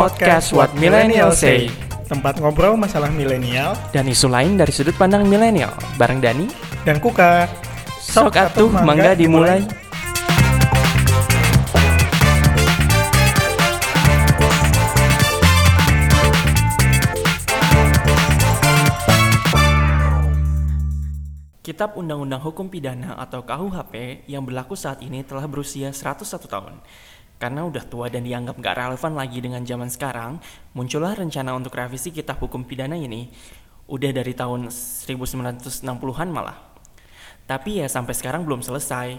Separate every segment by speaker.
Speaker 1: Podcast What Millennial Say
Speaker 2: Tempat ngobrol masalah milenial
Speaker 1: dan isu lain dari sudut pandang milenial bareng Dani
Speaker 2: dan Kuka.
Speaker 1: Sok atuh mangga dimulai. Kitab Undang-Undang Hukum Pidana atau KUHP yang berlaku saat ini telah berusia 101 tahun. Karena udah tua dan dianggap gak relevan lagi dengan zaman sekarang, muncullah rencana untuk revisi Kitab Hukum Pidana ini. Udah dari tahun 1960-an malah. Tapi ya sampai sekarang belum selesai.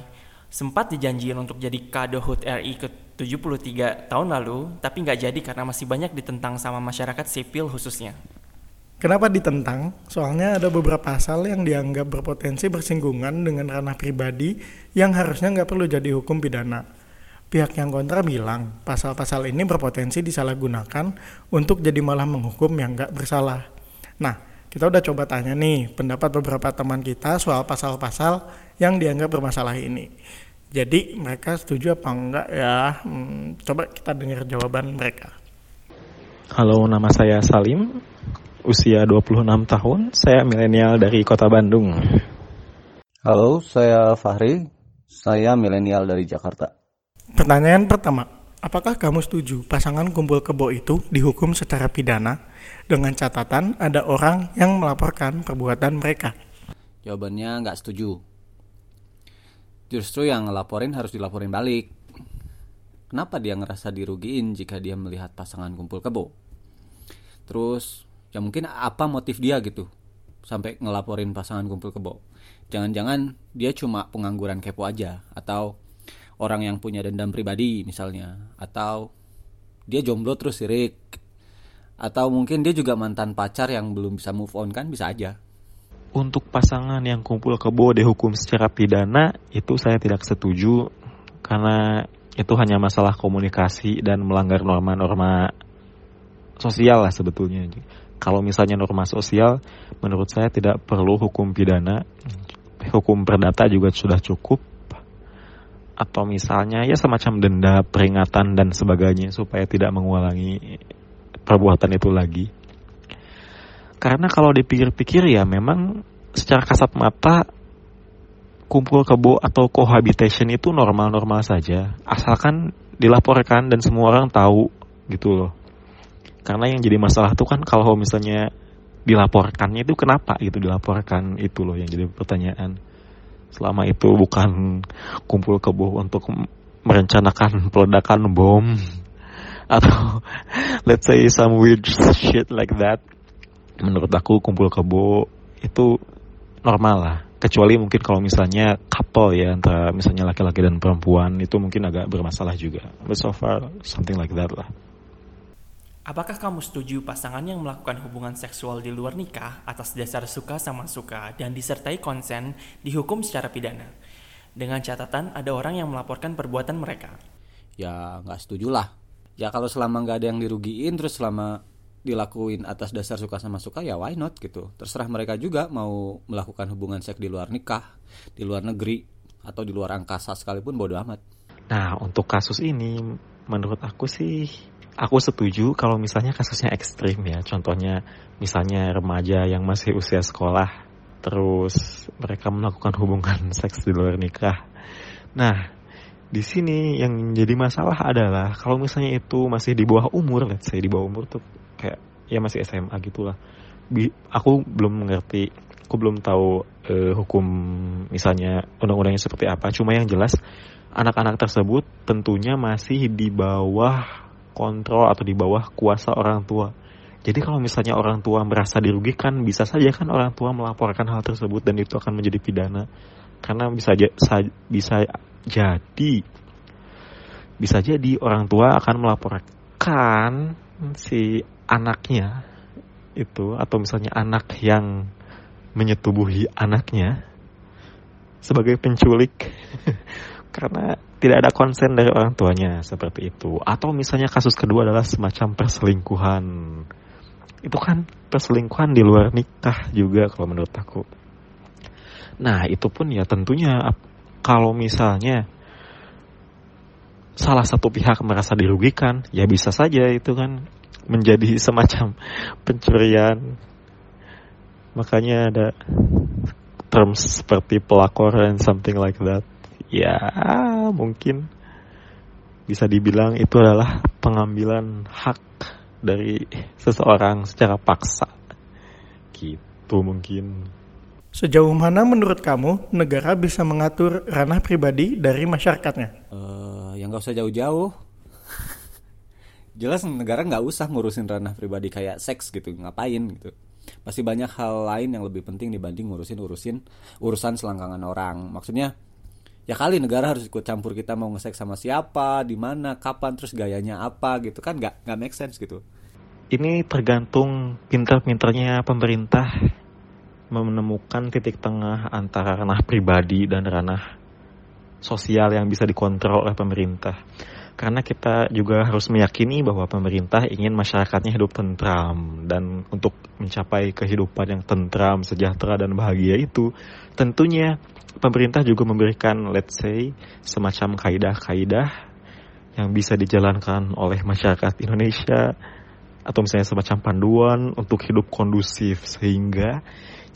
Speaker 1: Sempat dijanjiin untuk jadi kado HUT RI ke-73 tahun lalu, tapi nggak jadi karena masih banyak ditentang sama masyarakat sipil khususnya.
Speaker 2: Kenapa ditentang? Soalnya ada beberapa pasal yang dianggap berpotensi bersinggungan dengan ranah pribadi yang harusnya nggak perlu jadi hukum pidana. Pihak yang kontra bilang pasal-pasal ini berpotensi disalahgunakan untuk jadi malah menghukum yang nggak bersalah. Nah, kita udah coba tanya nih pendapat beberapa teman kita soal pasal-pasal yang dianggap bermasalah ini. Jadi mereka setuju apa enggak ya? Hmm, coba kita dengar jawaban mereka.
Speaker 3: Halo, nama saya Salim usia 26 tahun, saya milenial dari kota Bandung.
Speaker 4: Halo, saya Fahri, saya milenial dari Jakarta.
Speaker 2: Pertanyaan pertama, apakah kamu setuju pasangan kumpul kebo itu dihukum secara pidana dengan catatan ada orang yang melaporkan perbuatan mereka?
Speaker 4: Jawabannya nggak setuju. Justru yang ngelaporin harus dilaporin balik. Kenapa dia ngerasa dirugiin jika dia melihat pasangan kumpul kebo? Terus ya mungkin apa motif dia gitu sampai ngelaporin pasangan kumpul kebo jangan-jangan dia cuma pengangguran kepo aja atau orang yang punya dendam pribadi misalnya. Atau dia jomblo terus sirik. Atau mungkin dia juga mantan pacar yang belum bisa move on kan bisa aja.
Speaker 3: Untuk pasangan yang kumpul kebo dihukum secara pidana itu saya tidak setuju. Karena itu hanya masalah komunikasi dan melanggar norma-norma sosial lah sebetulnya. Kalau misalnya norma sosial, menurut saya tidak perlu hukum pidana, hukum perdata juga sudah cukup. Atau misalnya ya semacam denda, peringatan dan sebagainya supaya tidak mengulangi perbuatan itu lagi. Karena kalau dipikir-pikir ya memang secara kasat mata kumpul kebo atau cohabitation itu normal-normal saja, asalkan dilaporkan dan semua orang tahu gitu loh. Karena yang jadi masalah tuh kan kalau misalnya dilaporkannya itu kenapa gitu dilaporkan itu loh yang jadi pertanyaan selama itu bukan kumpul kebo untuk merencanakan peledakan bom. Atau let's say some weird shit like that. Menurut aku kumpul kebo itu normal lah. Kecuali mungkin kalau misalnya couple ya antara misalnya laki-laki dan perempuan itu mungkin agak bermasalah juga. But so far something like that lah
Speaker 1: Apakah kamu setuju pasangan yang melakukan hubungan seksual di luar nikah atas dasar suka sama suka dan disertai konsen dihukum secara pidana? Dengan catatan ada orang yang melaporkan perbuatan mereka.
Speaker 4: Ya nggak setuju lah. Ya kalau selama nggak ada yang dirugiin terus selama dilakuin atas dasar suka sama suka ya why not gitu. Terserah mereka juga mau melakukan hubungan seks di luar nikah, di luar negeri atau di luar angkasa sekalipun bodo amat.
Speaker 3: Nah untuk kasus ini menurut aku sih aku setuju kalau misalnya kasusnya ekstrim ya. Contohnya misalnya remaja yang masih usia sekolah terus mereka melakukan hubungan seks di luar nikah. Nah, di sini yang jadi masalah adalah kalau misalnya itu masih di bawah umur, let's say di bawah umur tuh kayak ya masih SMA gitulah. Aku belum mengerti, aku belum tahu uh, hukum misalnya undang-undangnya seperti apa. Cuma yang jelas anak-anak tersebut tentunya masih di bawah kontrol atau di bawah kuasa orang tua. Jadi kalau misalnya orang tua merasa dirugikan, bisa saja kan orang tua melaporkan hal tersebut dan itu akan menjadi pidana. Karena bisa bisa jadi bisa jadi orang tua akan melaporkan si anaknya itu atau misalnya anak yang menyetubuhi anaknya sebagai penculik karena tidak ada konsen dari orang tuanya seperti itu. Atau misalnya kasus kedua adalah semacam perselingkuhan. Itu kan perselingkuhan di luar nikah juga kalau menurut aku. Nah, itu pun ya tentunya kalau misalnya salah satu pihak merasa dirugikan, ya bisa saja itu kan menjadi semacam pencurian. Makanya ada terms seperti pelakor and something like that. Ya, mungkin bisa dibilang itu adalah pengambilan hak dari seseorang secara paksa. Gitu mungkin.
Speaker 2: Sejauh mana menurut kamu negara bisa mengatur ranah pribadi dari masyarakatnya?
Speaker 4: Eh, yang nggak usah jauh-jauh. Jelas negara nggak usah ngurusin ranah pribadi kayak seks gitu, ngapain gitu. Pasti banyak hal lain yang lebih penting dibanding ngurusin urusin urusan selangkangan orang. Maksudnya ya kali negara harus ikut campur kita mau nge sama siapa, di mana, kapan, terus gayanya apa gitu kan nggak nggak make sense gitu.
Speaker 3: Ini tergantung pinter-pinternya pemerintah menemukan titik tengah antara ranah pribadi dan ranah sosial yang bisa dikontrol oleh pemerintah. Karena kita juga harus meyakini bahwa pemerintah ingin masyarakatnya hidup tentram dan untuk mencapai kehidupan yang tentram, sejahtera dan bahagia itu tentunya pemerintah juga memberikan let's say semacam kaidah-kaidah yang bisa dijalankan oleh masyarakat Indonesia atau misalnya semacam panduan untuk hidup kondusif sehingga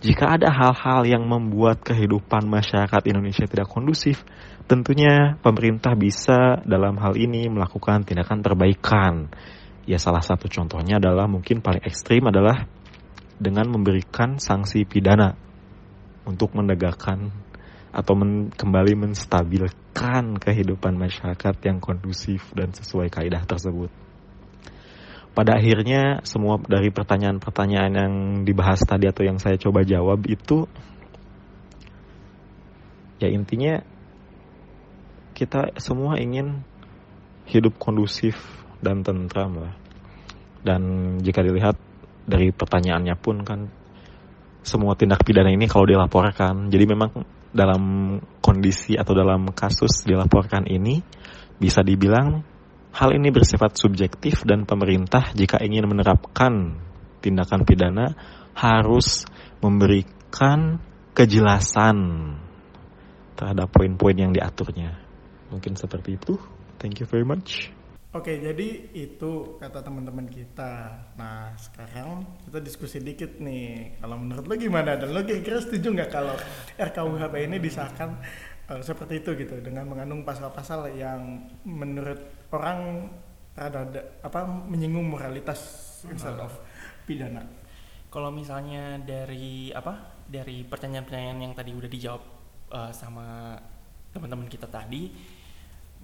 Speaker 3: jika ada hal-hal yang membuat kehidupan masyarakat Indonesia tidak kondusif, tentunya pemerintah bisa dalam hal ini melakukan tindakan perbaikan. Ya salah satu contohnya adalah mungkin paling ekstrim adalah dengan memberikan sanksi pidana untuk menegakkan atau men kembali menstabilkan kehidupan masyarakat yang kondusif dan sesuai kaidah tersebut pada akhirnya semua dari pertanyaan-pertanyaan yang dibahas tadi atau yang saya coba jawab itu ya intinya kita semua ingin hidup kondusif dan tentram lah. Dan jika dilihat dari pertanyaannya pun kan semua tindak pidana ini kalau dilaporkan, jadi memang dalam kondisi atau dalam kasus dilaporkan ini bisa dibilang Hal ini bersifat subjektif dan pemerintah jika ingin menerapkan tindakan pidana harus memberikan kejelasan terhadap poin-poin yang diaturnya. Mungkin seperti itu. Thank you very much.
Speaker 2: Oke, jadi itu kata teman-teman kita. Nah, sekarang kita diskusi dikit nih. Kalau menurut lo gimana? Dan lo kira-kira setuju nggak kalau RKUHP ini disahkan uh, seperti itu gitu dengan mengandung pasal-pasal yang menurut orang rada apa menyinggung moralitas instead of pidana.
Speaker 1: Kalau misalnya dari apa dari pertanyaan-pertanyaan yang tadi udah dijawab uh, sama teman-teman kita tadi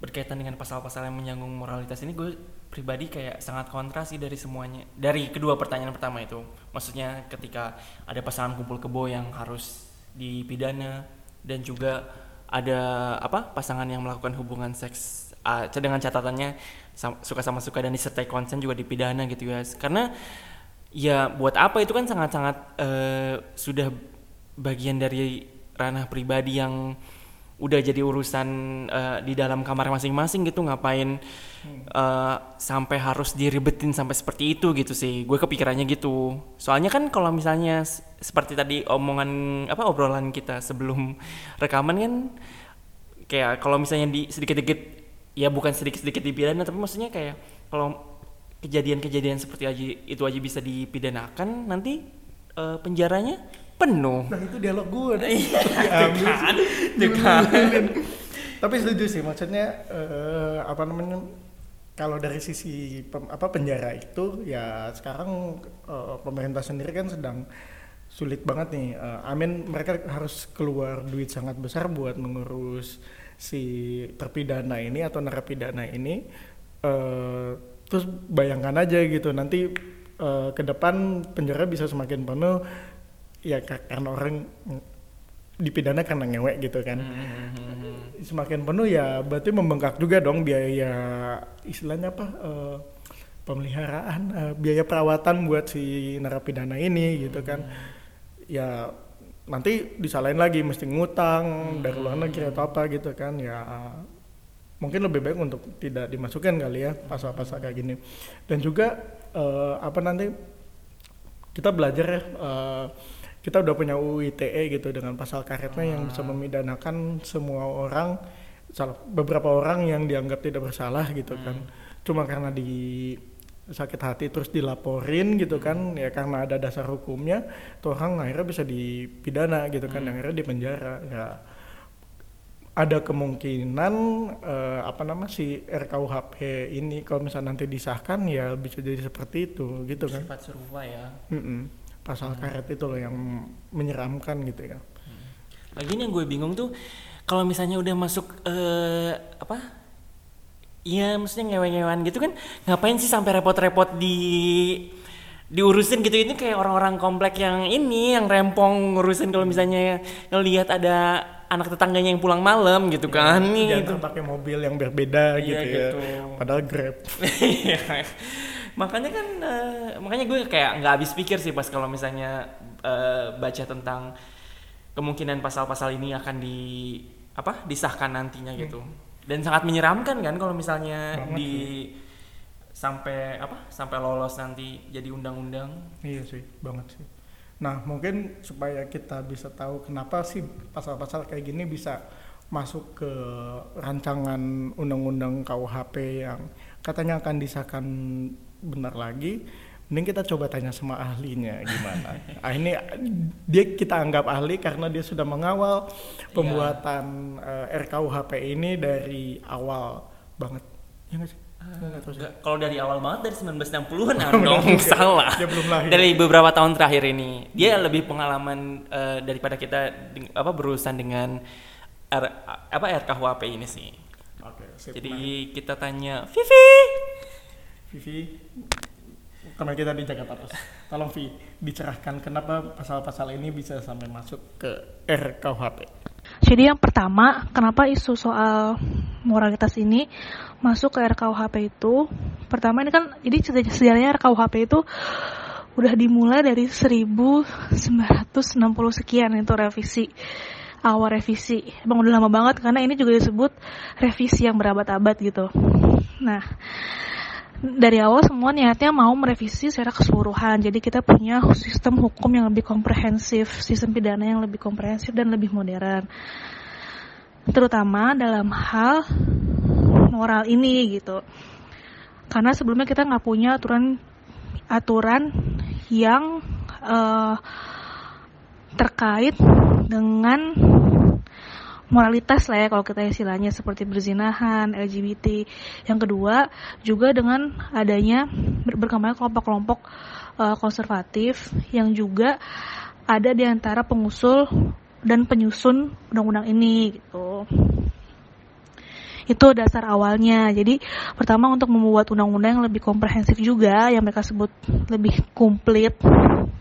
Speaker 1: berkaitan dengan pasal-pasal yang menyinggung moralitas ini gue pribadi kayak sangat kontra sih dari semuanya dari kedua pertanyaan pertama itu. Maksudnya ketika ada pasangan kumpul kebo yang harus dipidana dan juga ada apa pasangan yang melakukan hubungan seks uh, dengan catatannya suka sama suka dan disertai konsen juga dipidana gitu ya karena ya buat apa itu kan sangat-sangat uh, sudah bagian dari ranah pribadi yang udah jadi urusan uh, di dalam kamar masing-masing gitu ngapain uh, sampai harus diribetin sampai seperti itu gitu sih. Gue kepikirannya gitu. Soalnya kan kalau misalnya seperti tadi omongan apa obrolan kita sebelum rekaman kan kayak kalau misalnya di sedikit-sedikit ya bukan sedikit-sedikit dipidana tapi maksudnya kayak kalau kejadian-kejadian seperti aja itu aja bisa dipidanakan nanti uh, penjaranya penuh.
Speaker 2: Nah itu dialog gue deh.
Speaker 1: ya, kan,
Speaker 2: Tapi setuju sih maksudnya uh, apa namanya kalau dari sisi pem, apa penjara itu ya sekarang uh, pemerintah sendiri kan sedang sulit banget nih. Uh, Amin mereka harus keluar duit sangat besar buat mengurus si terpidana ini atau narapidana ini uh, terus bayangkan aja gitu nanti uh, ke depan penjara bisa semakin penuh ya karena orang dipidana karena ngewek gitu kan hmm. semakin penuh ya berarti membengkak juga dong biaya istilahnya apa uh, pemeliharaan uh, biaya perawatan buat si narapidana ini gitu kan hmm. ya nanti disalahin lagi mesti ngutang hmm. dari luar negeri atau apa gitu kan ya mungkin lebih baik untuk tidak dimasukkan kali ya pasal-pasal kayak gini dan juga uh, apa nanti kita belajar ya uh, kita udah punya UU ITE gitu dengan pasal karetnya yang bisa ah. memidanakan semua orang salah beberapa orang yang dianggap tidak bersalah gitu kan cuma karena di sakit hati terus dilaporin gitu kan ya karena ada dasar hukumnya tuh orang akhirnya bisa dipidana gitu kan akhirnya di penjara ya ada kemungkinan eh, apa nama si RKUHP ini kalau misalnya nanti disahkan ya bisa jadi seperti itu gitu kan
Speaker 1: Sifat serupa ya.
Speaker 2: Mm-mm. Pasal karet itu loh yang menyeramkan gitu ya
Speaker 1: Lagi yang gue bingung tuh kalau misalnya udah masuk eh apa? Iya, maksudnya ngewe-ngewean gitu kan ngapain sih sampai repot-repot di diurusin gitu ini kayak orang-orang komplek yang ini yang rempong ngurusin kalau misalnya ngelihat ada anak tetangganya yang pulang malam gitu kan nih gitu.
Speaker 2: pakai mobil yang berbeda
Speaker 1: Iya,
Speaker 2: gitu ya
Speaker 1: gitu.
Speaker 2: padahal grab
Speaker 1: Iya. Makanya kan eh, makanya gue kayak nggak habis pikir sih pas kalau misalnya eh, baca tentang kemungkinan pasal-pasal ini akan di apa disahkan nantinya gitu. Dan sangat menyeramkan kan kalau misalnya
Speaker 2: Banget
Speaker 1: di sampai apa sampai lolos nanti jadi undang-undang.
Speaker 2: Iya sih, banget sih. Nah, mungkin supaya kita bisa tahu kenapa sih pasal-pasal kayak gini bisa masuk ke rancangan undang-undang KUHP yang katanya akan disahkan benar lagi, mending kita coba tanya sama ahlinya gimana. ah, ini dia kita anggap ahli karena dia sudah mengawal pembuatan eh, RKUHP ini dari awal banget. Ya nggak sih?
Speaker 1: Enggak, kalau dari awal banget dari 1960-an dong salah.
Speaker 2: Dia belum lahir.
Speaker 1: Dari beberapa tahun terakhir ini, dia lebih pengalaman eh, daripada kita apa berurusan dengan R, apa RKUHP ini sih.
Speaker 2: Oke, sip.
Speaker 1: Jadi kita tanya Vivi.
Speaker 2: Vivi, teman kita di Jakarta terus. Tolong Vi, dicerahkan kenapa pasal-pasal ini bisa sampai masuk ke RKUHP.
Speaker 5: Jadi yang pertama, kenapa isu soal moralitas ini masuk ke RKUHP itu? Pertama ini kan, jadi sejarahnya RKUHP itu udah dimulai dari 1960 sekian itu revisi awal revisi. Emang udah lama banget karena ini juga disebut revisi yang berabad-abad gitu. Nah, dari awal semua niatnya mau merevisi secara keseluruhan. Jadi kita punya sistem hukum yang lebih komprehensif, sistem pidana yang lebih komprehensif dan lebih modern. Terutama dalam hal moral ini gitu. Karena sebelumnya kita nggak punya aturan aturan yang eh, terkait dengan moralitas lah ya kalau kita istilahnya seperti berzinahan, LGBT. Yang kedua juga dengan adanya ber- berkembangnya kelompok-kelompok eh, konservatif yang juga ada di antara pengusul dan penyusun undang-undang ini gitu. Itu dasar awalnya. Jadi pertama untuk membuat undang-undang yang lebih komprehensif juga yang mereka sebut lebih komplit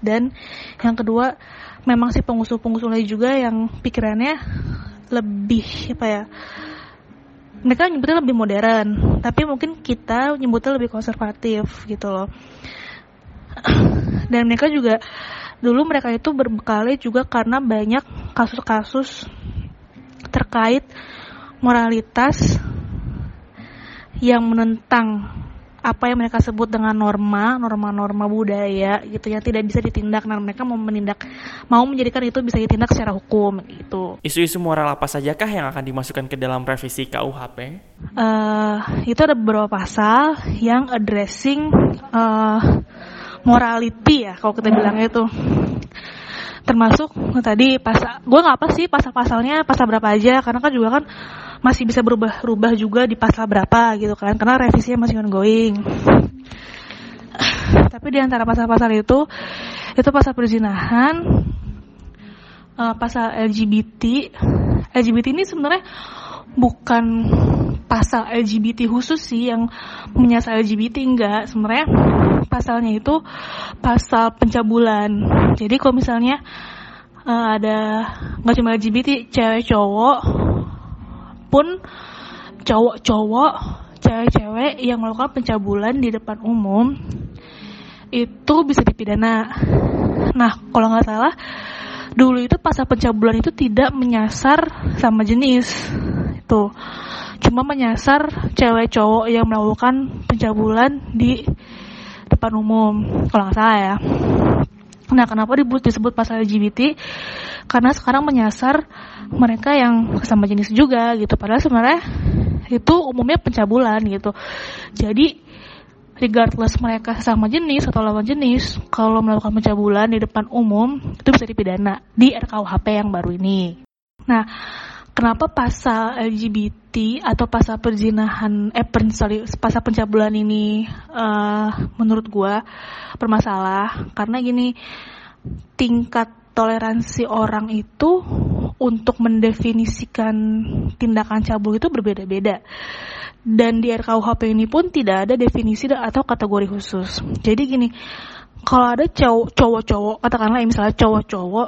Speaker 5: dan yang kedua memang si pengusul-pengusulnya juga yang pikirannya lebih apa ya mereka nyebutnya lebih modern tapi mungkin kita nyebutnya lebih konservatif gitu loh. Dan mereka juga dulu mereka itu berbekali juga karena banyak kasus-kasus terkait moralitas yang menentang apa yang mereka sebut dengan norma, norma-norma budaya gitu yang tidak bisa ditindak. Nah, mereka mau menindak, mau menjadikan itu bisa ditindak secara hukum gitu.
Speaker 1: Isu-isu moral apa sajakah yang akan dimasukkan ke dalam revisi KUHP?
Speaker 5: eh itu ada beberapa pasal yang addressing eh morality ya kalau kita bilangnya itu termasuk tadi pasal gue nggak apa sih pasal-pasalnya pasal berapa aja karena kan juga kan masih bisa berubah-ubah juga di pasal berapa gitu kan karena revisinya masih ongoing. Tapi di antara pasal-pasal itu itu pasal perzinahan eh, pasal LGBT LGBT ini sebenarnya bukan pasal LGBT khusus sih yang menyasar LGBT enggak. Sebenarnya pasalnya itu pasal pencabulan. Jadi kalau misalnya eh, ada nggak cuma LGBT cewek cowok pun cowok-cowok cewek-cewek yang melakukan pencabulan di depan umum itu bisa dipidana. Nah kalau nggak salah dulu itu pasal pencabulan itu tidak menyasar sama jenis. Itu cuma menyasar cewek cowok yang melakukan pencabulan di depan umum kalau nggak salah ya Nah, kenapa disebut, disebut pasal LGBT? Karena sekarang menyasar mereka yang sesama jenis juga gitu. Padahal sebenarnya itu umumnya pencabulan gitu. Jadi regardless mereka sesama jenis atau lawan jenis, kalau melakukan pencabulan di depan umum itu bisa dipidana di RKUHP yang baru ini. Nah, kenapa pasal LGBT atau pasal perzinahan eh pen, sorry, pasal pencabulan ini uh, menurut gua bermasalah karena gini tingkat toleransi orang itu untuk mendefinisikan tindakan cabul itu berbeda-beda. Dan di RKUHP ini pun tidak ada definisi atau kategori khusus. Jadi gini, kalau ada cowok-cowok, katakanlah misalnya cowok-cowok,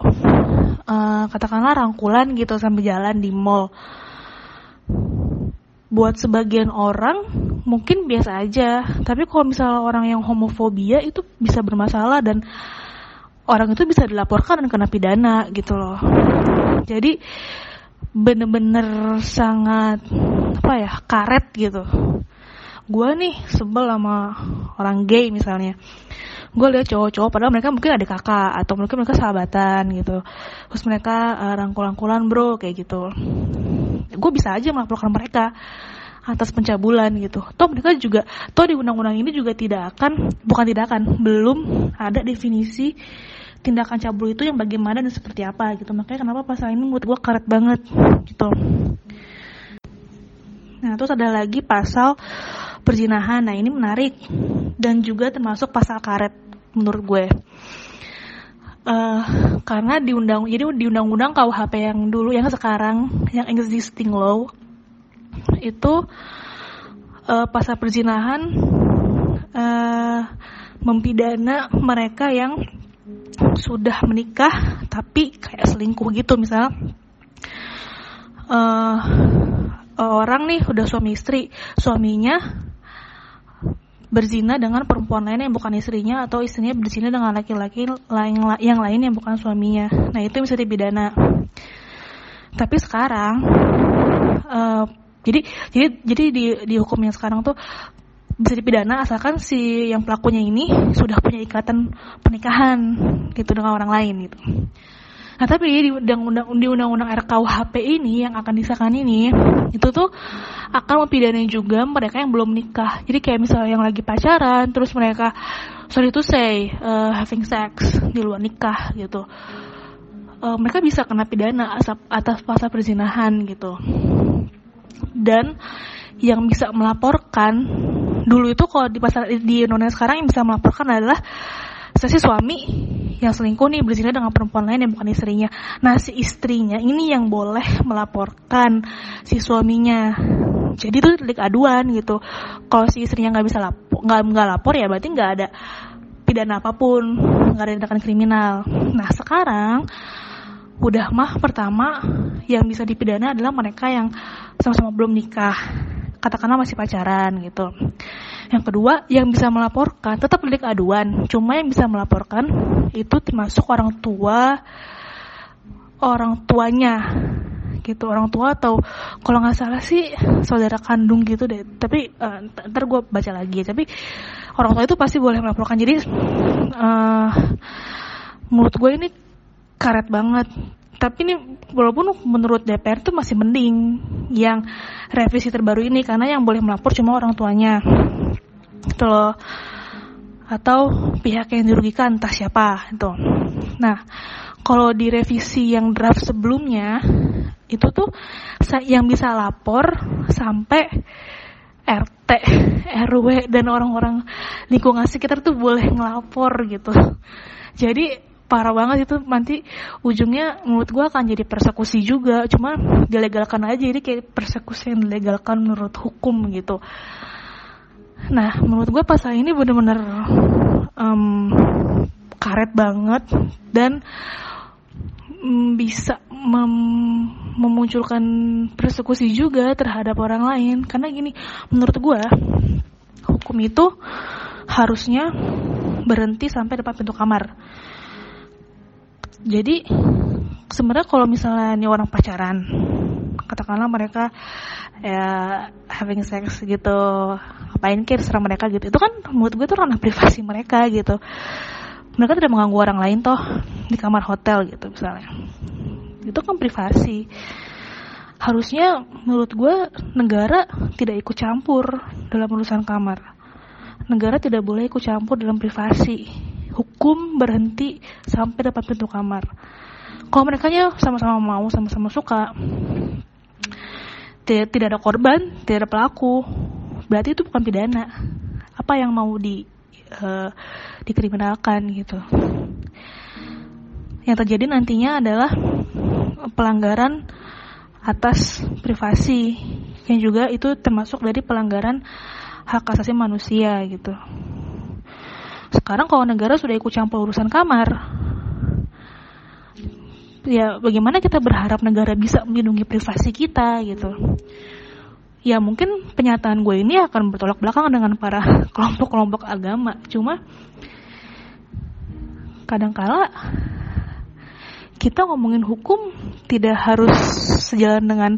Speaker 5: uh, katakanlah rangkulan gitu sambil jalan di mall. Buat sebagian orang mungkin biasa aja, tapi kalau misalnya orang yang homofobia itu bisa bermasalah dan orang itu bisa dilaporkan dan kena pidana gitu loh. Jadi bener-bener sangat apa ya karet gitu. Gue nih sebel sama orang gay misalnya. Gue lihat cowok-cowok padahal mereka mungkin ada kakak atau mungkin mereka sahabatan gitu. Terus mereka uh, rangkul-rangkulan bro kayak gitu gue bisa aja melaporkan mereka atas pencabulan gitu. Toh mereka juga, toh di undang-undang ini juga tidak akan, bukan tidak akan, belum ada definisi tindakan cabul itu yang bagaimana dan seperti apa gitu. Makanya kenapa pasal ini menurut gue karet banget gitu. Nah terus ada lagi pasal perzinahan. Nah ini menarik dan juga termasuk pasal karet menurut gue uh, karena di undang jadi di undang-undang KUHP yang dulu yang sekarang yang existing law itu uh, pasal perzinahan uh, mempidana mereka yang sudah menikah tapi kayak selingkuh gitu misalnya uh, orang nih udah suami istri suaminya berzina dengan perempuan lain yang bukan istrinya atau istrinya berzina dengan laki-laki yang lain yang bukan suaminya nah itu bisa dipidana tapi sekarang uh, jadi jadi jadi di di hukum yang sekarang tuh bisa dipidana asalkan si yang pelakunya ini sudah punya ikatan pernikahan gitu dengan orang lain gitu. Nah tapi di undang-undang di undang-undang RKUHP ini yang akan disahkan ini itu tuh akan mempidanai juga mereka yang belum nikah. Jadi kayak misalnya yang lagi pacaran terus mereka sorry to say uh, having sex di luar nikah gitu. Uh, mereka bisa kena pidana atas pasal perzinahan gitu. Dan yang bisa melaporkan dulu itu kalau di pasar di Indonesia sekarang yang bisa melaporkan adalah si suami yang selingkuh nih berzina dengan perempuan lain yang bukan istrinya. Nah si istrinya ini yang boleh melaporkan si suaminya. Jadi itu delik aduan gitu. Kalau si istrinya nggak bisa lapor, nggak lapor ya berarti nggak ada pidana apa pun, nggak ada tindakan kriminal. Nah sekarang udah mah pertama yang bisa dipidana adalah mereka yang sama-sama belum nikah katakanlah masih pacaran gitu. Yang kedua, yang bisa melaporkan tetap delik aduan, cuma yang bisa melaporkan itu termasuk orang tua orang tuanya gitu. Orang tua atau kalau nggak salah sih saudara kandung gitu deh. Tapi uh, ntar gue baca lagi. Tapi orang tua itu pasti boleh melaporkan. Jadi uh, menurut gue ini karet banget tapi ini walaupun menurut DPR itu masih mending yang revisi terbaru ini karena yang boleh melapor cuma orang tuanya. Gitu loh. Atau pihak yang dirugikan entah siapa itu nah kalau di revisi yang draft sebelumnya itu tuh yang bisa lapor sampai RT, RW dan orang-orang lingkungan sekitar tuh boleh ngelapor gitu. Jadi parah banget itu. Nanti ujungnya menurut gue akan jadi persekusi juga. Cuma dilegalkan aja. Jadi kayak persekusi yang dilegalkan menurut hukum gitu. Nah menurut gue pasal ini bener-bener um, karet banget. Dan um, bisa mem memunculkan persekusi juga terhadap orang lain. Karena gini menurut gue hukum itu harusnya berhenti sampai depan pintu kamar jadi sebenarnya kalau misalnya ini orang pacaran katakanlah mereka ya having sex gitu apain kayak serang mereka gitu. Itu kan menurut gue itu ranah privasi mereka gitu. Mereka tidak mengganggu orang lain toh di kamar hotel gitu misalnya. Itu kan privasi. Harusnya menurut gue negara tidak ikut campur dalam urusan kamar. Negara tidak boleh ikut campur dalam privasi hukum berhenti sampai depan pintu kamar. Kalau mereka sama-sama mau sama-sama suka tidak, tidak ada korban tidak ada pelaku berarti itu bukan pidana. Apa yang mau di uh, dikriminalkan gitu. Yang terjadi nantinya adalah pelanggaran atas privasi yang juga itu termasuk dari pelanggaran hak asasi manusia gitu. Sekarang kalau negara sudah ikut campur urusan kamar, ya bagaimana kita berharap negara bisa melindungi privasi kita gitu. Ya mungkin penyataan gue ini akan bertolak belakang dengan para kelompok-kelompok agama. Cuma kadangkala kita ngomongin hukum tidak harus sejalan dengan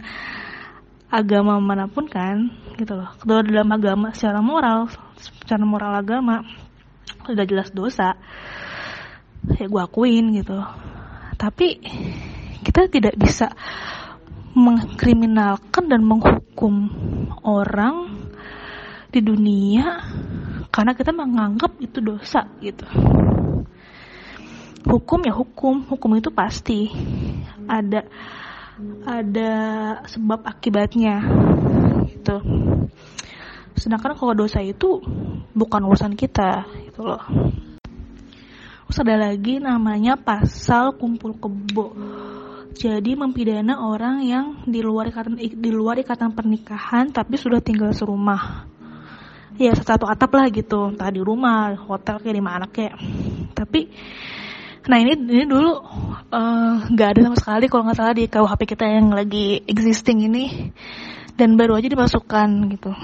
Speaker 5: agama mana pun kan gitu loh kalau dalam agama secara moral secara moral agama sudah jelas dosa. Ya gue akuin gitu. Tapi kita tidak bisa mengkriminalkan dan menghukum orang di dunia karena kita menganggap itu dosa gitu. Hukum ya hukum. Hukum itu pasti ada ada sebab akibatnya gitu sedangkan kalau dosa itu bukan urusan kita gitu loh. Terus ada lagi namanya pasal kumpul kebo. Jadi mempidana orang yang di luar ikatan di luar ikatan pernikahan tapi sudah tinggal serumah. Ya satu atap lah gitu. Entah di rumah hotel kayak di mana kayak. Tapi Nah ini ini dulu eh, nggak uh, ada sama sekali kalau nggak salah di KUHP kita yang lagi existing ini. Dan baru aja dimasukkan gitu.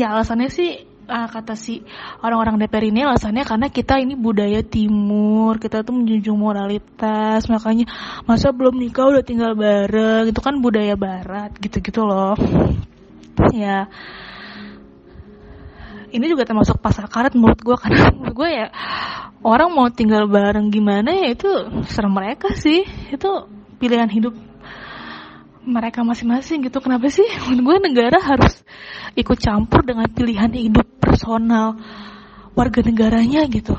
Speaker 5: Ya alasannya sih uh, kata si orang-orang DPR ini alasannya karena kita ini budaya timur, kita tuh menjunjung moralitas, makanya masa belum nikah udah tinggal bareng, itu kan budaya barat gitu-gitu loh. Ya. Ini juga termasuk pasal karet menurut gue karena menurut gue ya orang mau tinggal bareng gimana ya itu serem mereka sih. Itu pilihan hidup mereka masing-masing gitu. Kenapa sih? Menurut gue negara harus ikut campur dengan pilihan hidup personal warga negaranya gitu.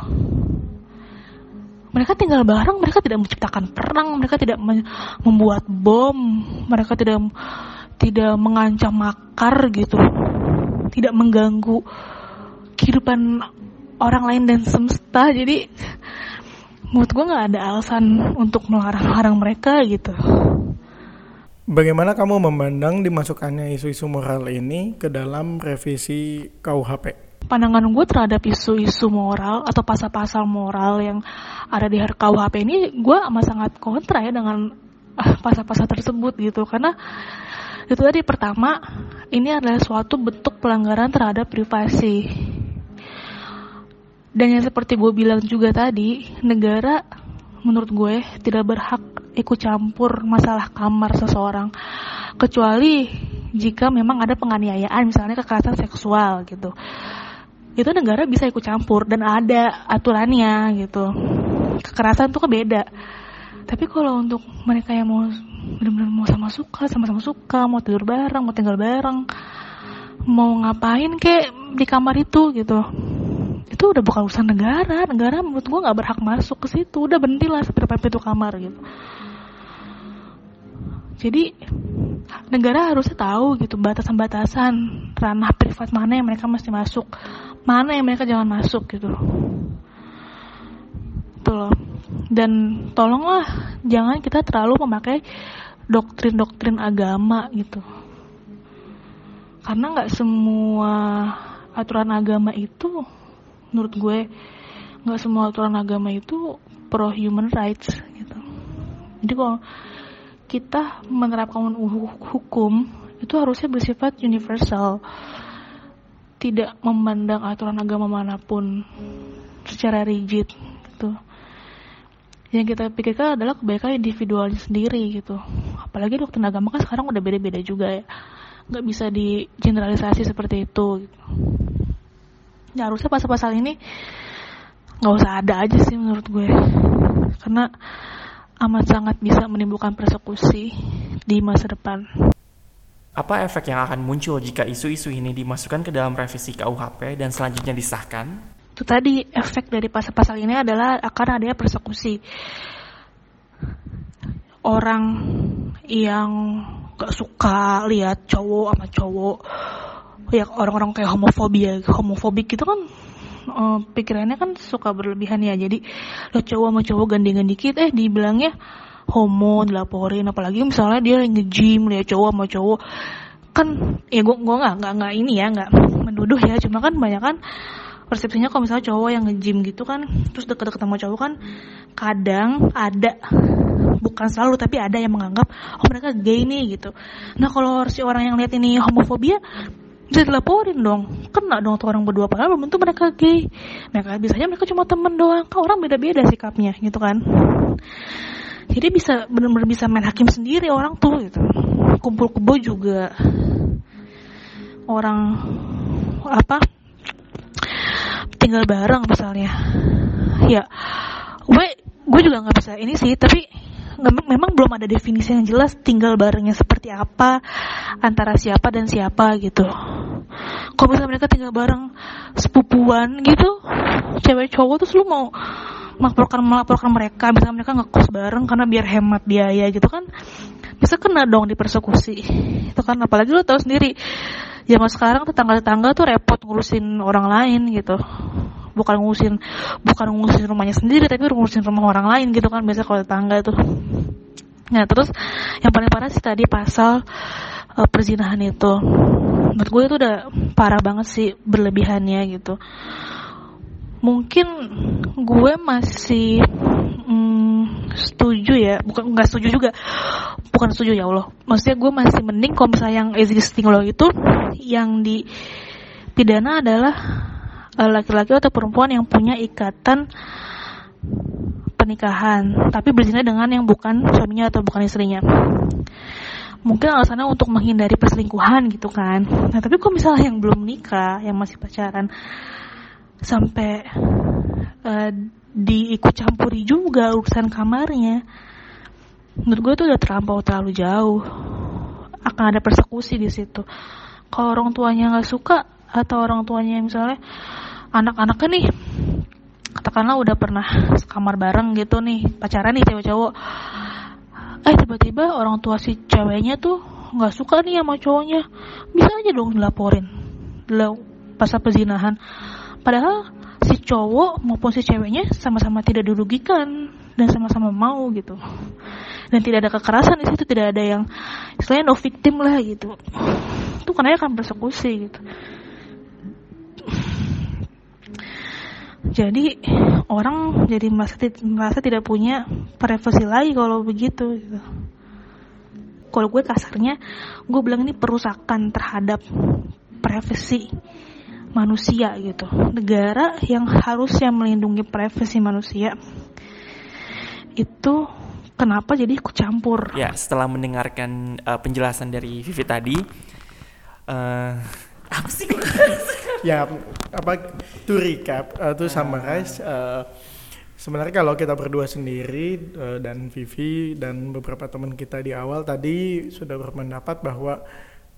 Speaker 5: Mereka tinggal bareng mereka tidak menciptakan perang mereka tidak membuat bom mereka tidak tidak mengancam makar gitu. Tidak mengganggu kehidupan orang lain dan semesta. Jadi menurut gue nggak ada alasan untuk melarang-larang mereka gitu
Speaker 2: Bagaimana kamu memandang dimasukkannya isu-isu moral ini ke dalam revisi KUHP?
Speaker 5: Pandangan gue terhadap isu-isu moral atau pasal-pasal moral yang ada di KUHP ini, gue amat sangat kontra ya dengan ah, pasal-pasal tersebut gitu. Karena itu tadi pertama, ini adalah suatu bentuk pelanggaran terhadap privasi dan yang seperti gue bilang juga tadi, negara menurut gue tidak berhak ikut campur masalah kamar seseorang. Kecuali jika memang ada penganiayaan misalnya kekerasan seksual gitu. Itu negara bisa ikut campur dan ada aturannya gitu. Kekerasan tuh kan beda. Tapi kalau untuk mereka yang mau benar-benar mau sama suka sama-sama suka mau tidur bareng mau tinggal bareng mau ngapain kayak di kamar itu gitu itu udah bukan urusan negara. Negara menurut gue nggak berhak masuk ke situ. Udah berhentilah depan pintu kamar gitu. Jadi negara harusnya tahu gitu batasan-batasan ranah privat mana yang mereka mesti masuk. Mana yang mereka jangan masuk gitu itu loh. Dan tolonglah jangan kita terlalu memakai doktrin-doktrin agama gitu. Karena nggak semua aturan agama itu menurut gue nggak semua aturan agama itu pro human rights gitu. Jadi kalau kita menerapkan hukum itu harusnya bersifat universal. Tidak memandang aturan agama mana pun secara rigid gitu. Yang kita pikirkan adalah kebaikan individualnya sendiri gitu. Apalagi dokter agama kan sekarang udah beda-beda juga ya. Nggak bisa di generalisasi seperti itu gitu ya harusnya pasal-pasal ini nggak usah ada aja sih menurut gue. Karena amat sangat bisa menimbulkan persekusi di masa depan.
Speaker 1: Apa efek yang akan muncul jika isu-isu ini dimasukkan ke dalam revisi KUHP dan selanjutnya disahkan?
Speaker 5: itu tadi efek dari pasal-pasal ini adalah akan adanya persekusi. Orang yang gak suka lihat cowok sama cowok ya orang-orang kayak homofobia homofobik gitu kan eh, pikirannya kan suka berlebihan ya. Jadi lo cowok sama cowok gandengan dikit eh dibilangnya homo dilaporin. Apalagi misalnya dia lagi nge-gym cowok sama cowok. Kan ya gua gua nggak nggak nggak ini ya nggak menduduh ya. Cuma kan banyak kan persepsinya kalau misalnya cowok yang nge-gym gitu kan terus deket-deket sama cowok kan kadang ada bukan selalu tapi ada yang menganggap oh mereka gay nih gitu. Nah kalau si orang yang lihat ini homofobia bisa dilaporin dong. Kena dong tuh orang berdua padahal belum tentu mereka gay. Mereka biasanya mereka cuma temen doang. Kan orang beda-beda sikapnya gitu kan. Jadi bisa benar-benar bisa main hakim sendiri orang tuh gitu. Kumpul kebo juga. Orang apa tinggal bareng misalnya. Ya gue gue juga nggak bisa ini sih tapi nggak- memang belum ada definisi yang jelas tinggal barengnya seperti apa antara siapa dan siapa gitu. Kalau misalnya mereka tinggal bareng sepupuan gitu cewek cowok terus lu mau melaporkan melaporkan mereka misalnya mereka ngekos bareng karena biar hemat biaya gitu kan bisa kena dong di persekusi itu kan apalagi lo tahu sendiri zaman sekarang tetangga-tetangga tuh repot ngurusin orang lain gitu bukan ngurusin bukan ngurusin rumahnya sendiri tapi ngurusin rumah orang lain gitu kan biasa kalau tetangga tuh. Nah terus yang paling parah sih tadi pasal eh, perzinahan itu. Menurut gue itu udah parah banget sih berlebihannya gitu. Mungkin gue masih mm, setuju ya bukan nggak setuju juga. Bukan setuju ya Allah. Maksudnya gue masih mending kalau misalnya yang existing law itu yang dipidana adalah eh, laki-laki atau perempuan yang punya ikatan pernikahan tapi berzina dengan yang bukan suaminya atau bukan istrinya. Mungkin alasannya untuk menghindari perselingkuhan gitu kan. Nah tapi kok misalnya yang belum nikah yang masih pacaran sampai eh, diikut campuri juga urusan kamarnya menurut gue itu udah terlampau terlalu jauh. Akan ada persekusi di situ. Kalau orang tuanya nggak suka atau orang tuanya misalnya anak-anaknya nih katakanlah udah pernah sekamar bareng gitu nih pacaran nih cewek cowok eh tiba-tiba orang tua si ceweknya tuh nggak suka nih sama cowoknya. Bisa aja dong dilaporin. Dila- pasal pezinahan padahal si cowok maupun si ceweknya sama-sama tidak dirugikan dan sama-sama mau gitu. Dan tidak ada kekerasan di situ tidak ada yang istilahnya no victim lah gitu. Itu karena akan persekusi gitu jadi orang jadi merasa, merasa tidak punya privasi lagi kalau begitu gitu. Kalau gue kasarnya, gue bilang ini perusakan terhadap privasi manusia gitu. Negara yang harusnya melindungi privasi manusia itu kenapa jadi ikut campur?
Speaker 1: Ya, setelah mendengarkan uh, penjelasan dari Vivi tadi, eh apa sih?
Speaker 2: ya apa to recap uh, to summarize uh, sebenarnya kalau kita berdua sendiri uh, dan Vivi dan beberapa teman kita di awal tadi sudah berpendapat bahwa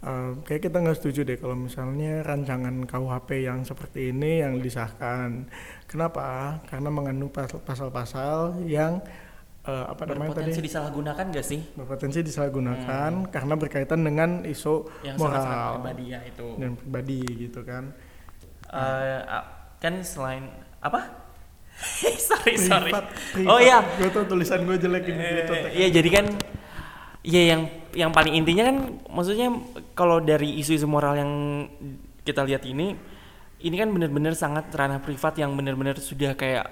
Speaker 2: uh, kayak kita nggak setuju deh kalau misalnya rancangan KUHP yang seperti ini yang disahkan. Kenapa? Karena mengandung pasal- pasal-pasal yang uh, apa namanya tadi?
Speaker 1: Berpotensi disalahgunakan gak sih?
Speaker 2: berpotensi disalahgunakan karena berkaitan dengan isu
Speaker 1: Yang
Speaker 2: moral
Speaker 1: sangat-sangat pribadi ya itu.
Speaker 2: dan pribadi gitu kan
Speaker 1: Eh, ah, kan selain apa? sorry sorry.
Speaker 2: Privat,
Speaker 1: Oh iya.
Speaker 2: gue tuh tulisan gue jelek ini.
Speaker 1: Eh, Iya jadi kan ya yang yang paling intinya kan maksudnya kalau dari isu-isu moral yang kita lihat ini ini kan benar-benar sangat ranah privat yang benar-benar sudah kayak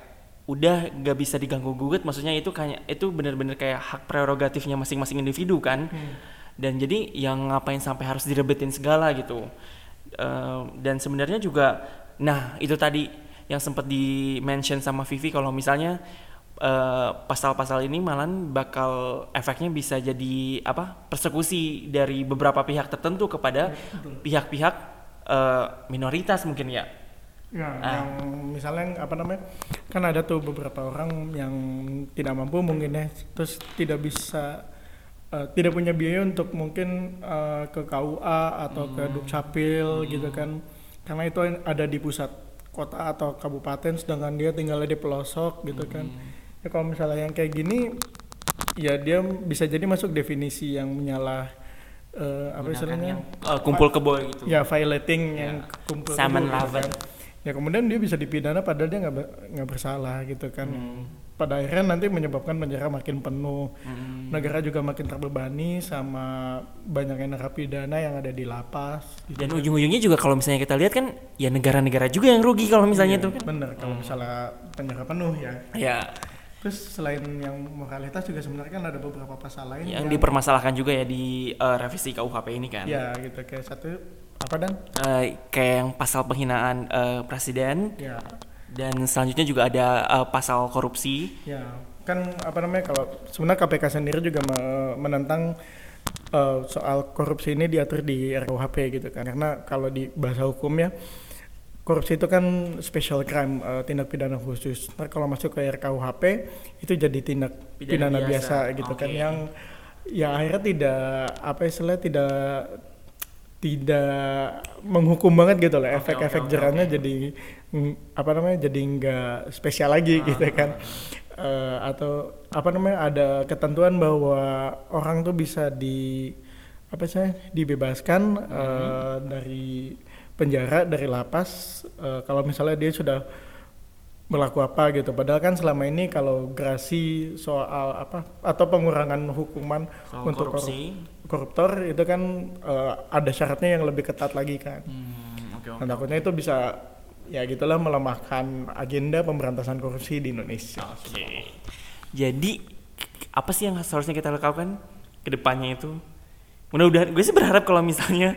Speaker 1: udah nggak bisa diganggu gugat maksudnya itu kayak itu benar-benar kayak hak prerogatifnya masing-masing individu kan dan jadi yang ngapain sampai harus direbetin segala gitu Dan sebenarnya juga nah itu tadi yang sempat di mention sama Vivi kalau misalnya eh, pasal-pasal ini malah bakal efeknya bisa jadi apa persekusi dari beberapa pihak tertentu kepada pihak-pihak eh, minoritas mungkin ya
Speaker 2: Ya,
Speaker 1: Ah.
Speaker 2: yang misalnya apa namanya? Kan ada tuh beberapa orang yang tidak mampu mungkin ya, terus tidak bisa eh, tidak punya biaya untuk mungkin eh, ke KUA atau ke
Speaker 1: Hmm.
Speaker 2: Dukcapil gitu kan. Karena itu ada di pusat kota atau kabupaten sedangkan dia tinggalnya di pelosok gitu kan.
Speaker 1: Hmm.
Speaker 2: Ya kalau misalnya yang kayak gini ya dia bisa jadi masuk definisi yang menyalah eh, apa
Speaker 1: Gunakan
Speaker 2: istilahnya?
Speaker 1: eh, kumpul kebo gitu.
Speaker 2: ya violating
Speaker 1: Ya.
Speaker 2: yang kumpul
Speaker 1: Salmon
Speaker 2: kebo gitu
Speaker 1: lover.
Speaker 2: kan. ya kemudian dia bisa dipidana padahal dia nggak nggak bersalah gitu kan
Speaker 1: Hmm.
Speaker 2: Pada akhirnya nanti menyebabkan penjara makin penuh.
Speaker 1: Hmm.
Speaker 2: negara juga makin terbebani sama banyaknya narapidana yang ada di lapas gitu.
Speaker 1: Dan ujung-ujungnya juga kalau misalnya kita lihat kan ya negara-negara juga yang rugi kalau misalnya itu. kan.
Speaker 2: bener kalau misalnya penjara penuh ya.
Speaker 1: Ya,
Speaker 2: terus selain yang moralitas juga sebenarnya kan ada beberapa pasal lain
Speaker 1: yang dipermasalahkan juga ya di eh, revisi KUHP ini kan.
Speaker 2: ya gitu. Kayak satu apa dan?
Speaker 1: Eh, kayak yang pasal penghinaan eh, presiden.
Speaker 2: Ya
Speaker 1: dan selanjutnya juga ada eh, pasal korupsi.
Speaker 2: Ya, kan apa namanya kalau sebenarnya KPK sendiri juga me- menentang eh, soal korupsi ini diatur di RKUHP gitu kan. Karena kalau di bahasa hukumnya korupsi itu kan special crime, eh, tindak pidana khusus. Ntar kalau masuk ke RKUHP itu jadi tindak
Speaker 1: Pidana
Speaker 2: pidana,
Speaker 1: biasa.
Speaker 2: biasa. gitu kan
Speaker 1: Oke.
Speaker 2: yang ya akhirnya tidak apa istilahnya tidak tidak menghukum banget gitu loh efek-efek
Speaker 1: oke, oke,
Speaker 2: jerahnya
Speaker 1: oke.
Speaker 2: jadi mm, apa namanya jadi nggak spesial lagi
Speaker 1: Ah,
Speaker 2: gitu kan Eh, atau apa namanya ada ketentuan bahwa orang tuh bisa di apa sih dibebaskan
Speaker 1: Mm-hmm.
Speaker 2: eh, dari penjara dari lapas eh, kalau misalnya dia sudah berlaku apa gitu padahal kan selama ini kalau gerasi soal apa atau pengurangan hukuman
Speaker 1: Soal
Speaker 2: untuk korup-
Speaker 1: korupsi.
Speaker 2: Koruptor itu kan eh, ada syaratnya yang lebih ketat lagi kan
Speaker 1: Hmm, oke, oke.
Speaker 2: Nah, takutnya itu bisa ya gitulah melemahkan agenda pemberantasan korupsi di Indonesia.
Speaker 1: Oke. Jadi apa sih yang seharusnya kita lakukan ke depannya itu? Mudah-mudahan gue sih berharap kalau misalnya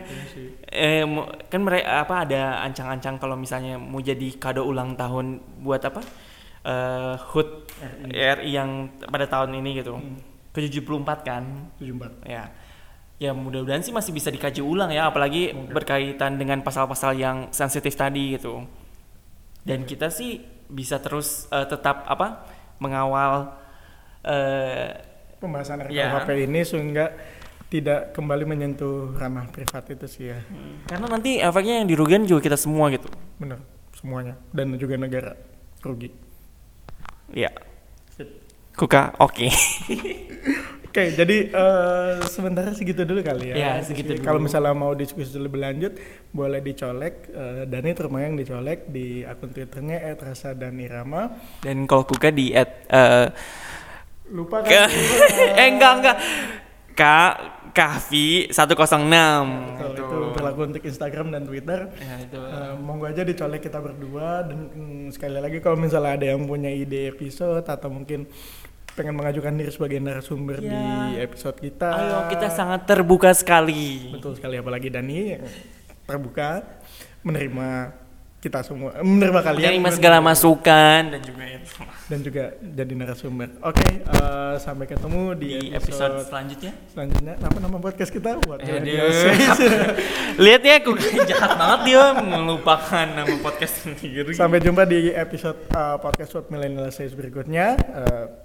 Speaker 1: eh mau- kan mereka apa ada ancang-ancang kalau misalnya mau jadi kado ulang tahun buat apa? eh HUT RI yang pada tahun ini gitu. Ke 74 kan.
Speaker 2: 74.
Speaker 1: Ya. Ya mudah-mudahan sih masih bisa dikaji ulang ya apalagi berkaitan dengan pasal-pasal yang sensitif tadi gitu. Dan kita sih bisa terus eh, tetap apa? mengawal eh
Speaker 2: Pembahasan
Speaker 1: Ya.
Speaker 2: RKUHP ini sehingga tidak kembali menyentuh ranah privat itu sih ya.
Speaker 1: karena nanti efeknya yang dirugikan juga kita semua gitu.
Speaker 2: Benar, semuanya dan juga negara rugi.
Speaker 1: Ya. Kuka, oke.
Speaker 2: Oke, jadi eh, sementara segitu dulu kali ya.
Speaker 1: Ya, segitu dulu.
Speaker 2: Kalau misalnya mau diskusi lebih lanjut, boleh dicolek. Eh, Dani termayang dicolek di akun twitternya @rasa_dan_irama.
Speaker 1: Dan kalau Kuka di at eh,
Speaker 2: Lupa kan?
Speaker 1: eh enggak enggak. Kak Kahfi 106.
Speaker 2: Betul,
Speaker 1: Gitu.
Speaker 2: itu berlaku untuk Instagram dan Twitter.
Speaker 1: Ya, itu.
Speaker 2: Eh, monggo aja dicolek kita berdua dan mm, sekali lagi kalau misalnya ada yang punya ide episode atau mungkin pengen mengajukan diri sebagai narasumber
Speaker 1: Ya.
Speaker 2: di episode kita.
Speaker 1: Ayo kita sangat terbuka sekali.
Speaker 2: betul sekali apalagi Dani yang terbuka menerima kita semua, menerima kalian
Speaker 1: Menerima segala masukan dan juga itu.
Speaker 2: dan juga jadi narasumber. Oke, eh, sampai ketemu di,
Speaker 1: di episode selanjutnya.
Speaker 2: selanjutnya. Apa nama podcast kita? What
Speaker 1: Eh. Lihat ya, Kuka jahat banget dia melupakan nama podcast sendiri.
Speaker 2: Sampai jumpa di episode eh, podcast What Millennial Says berikutnya. Eh,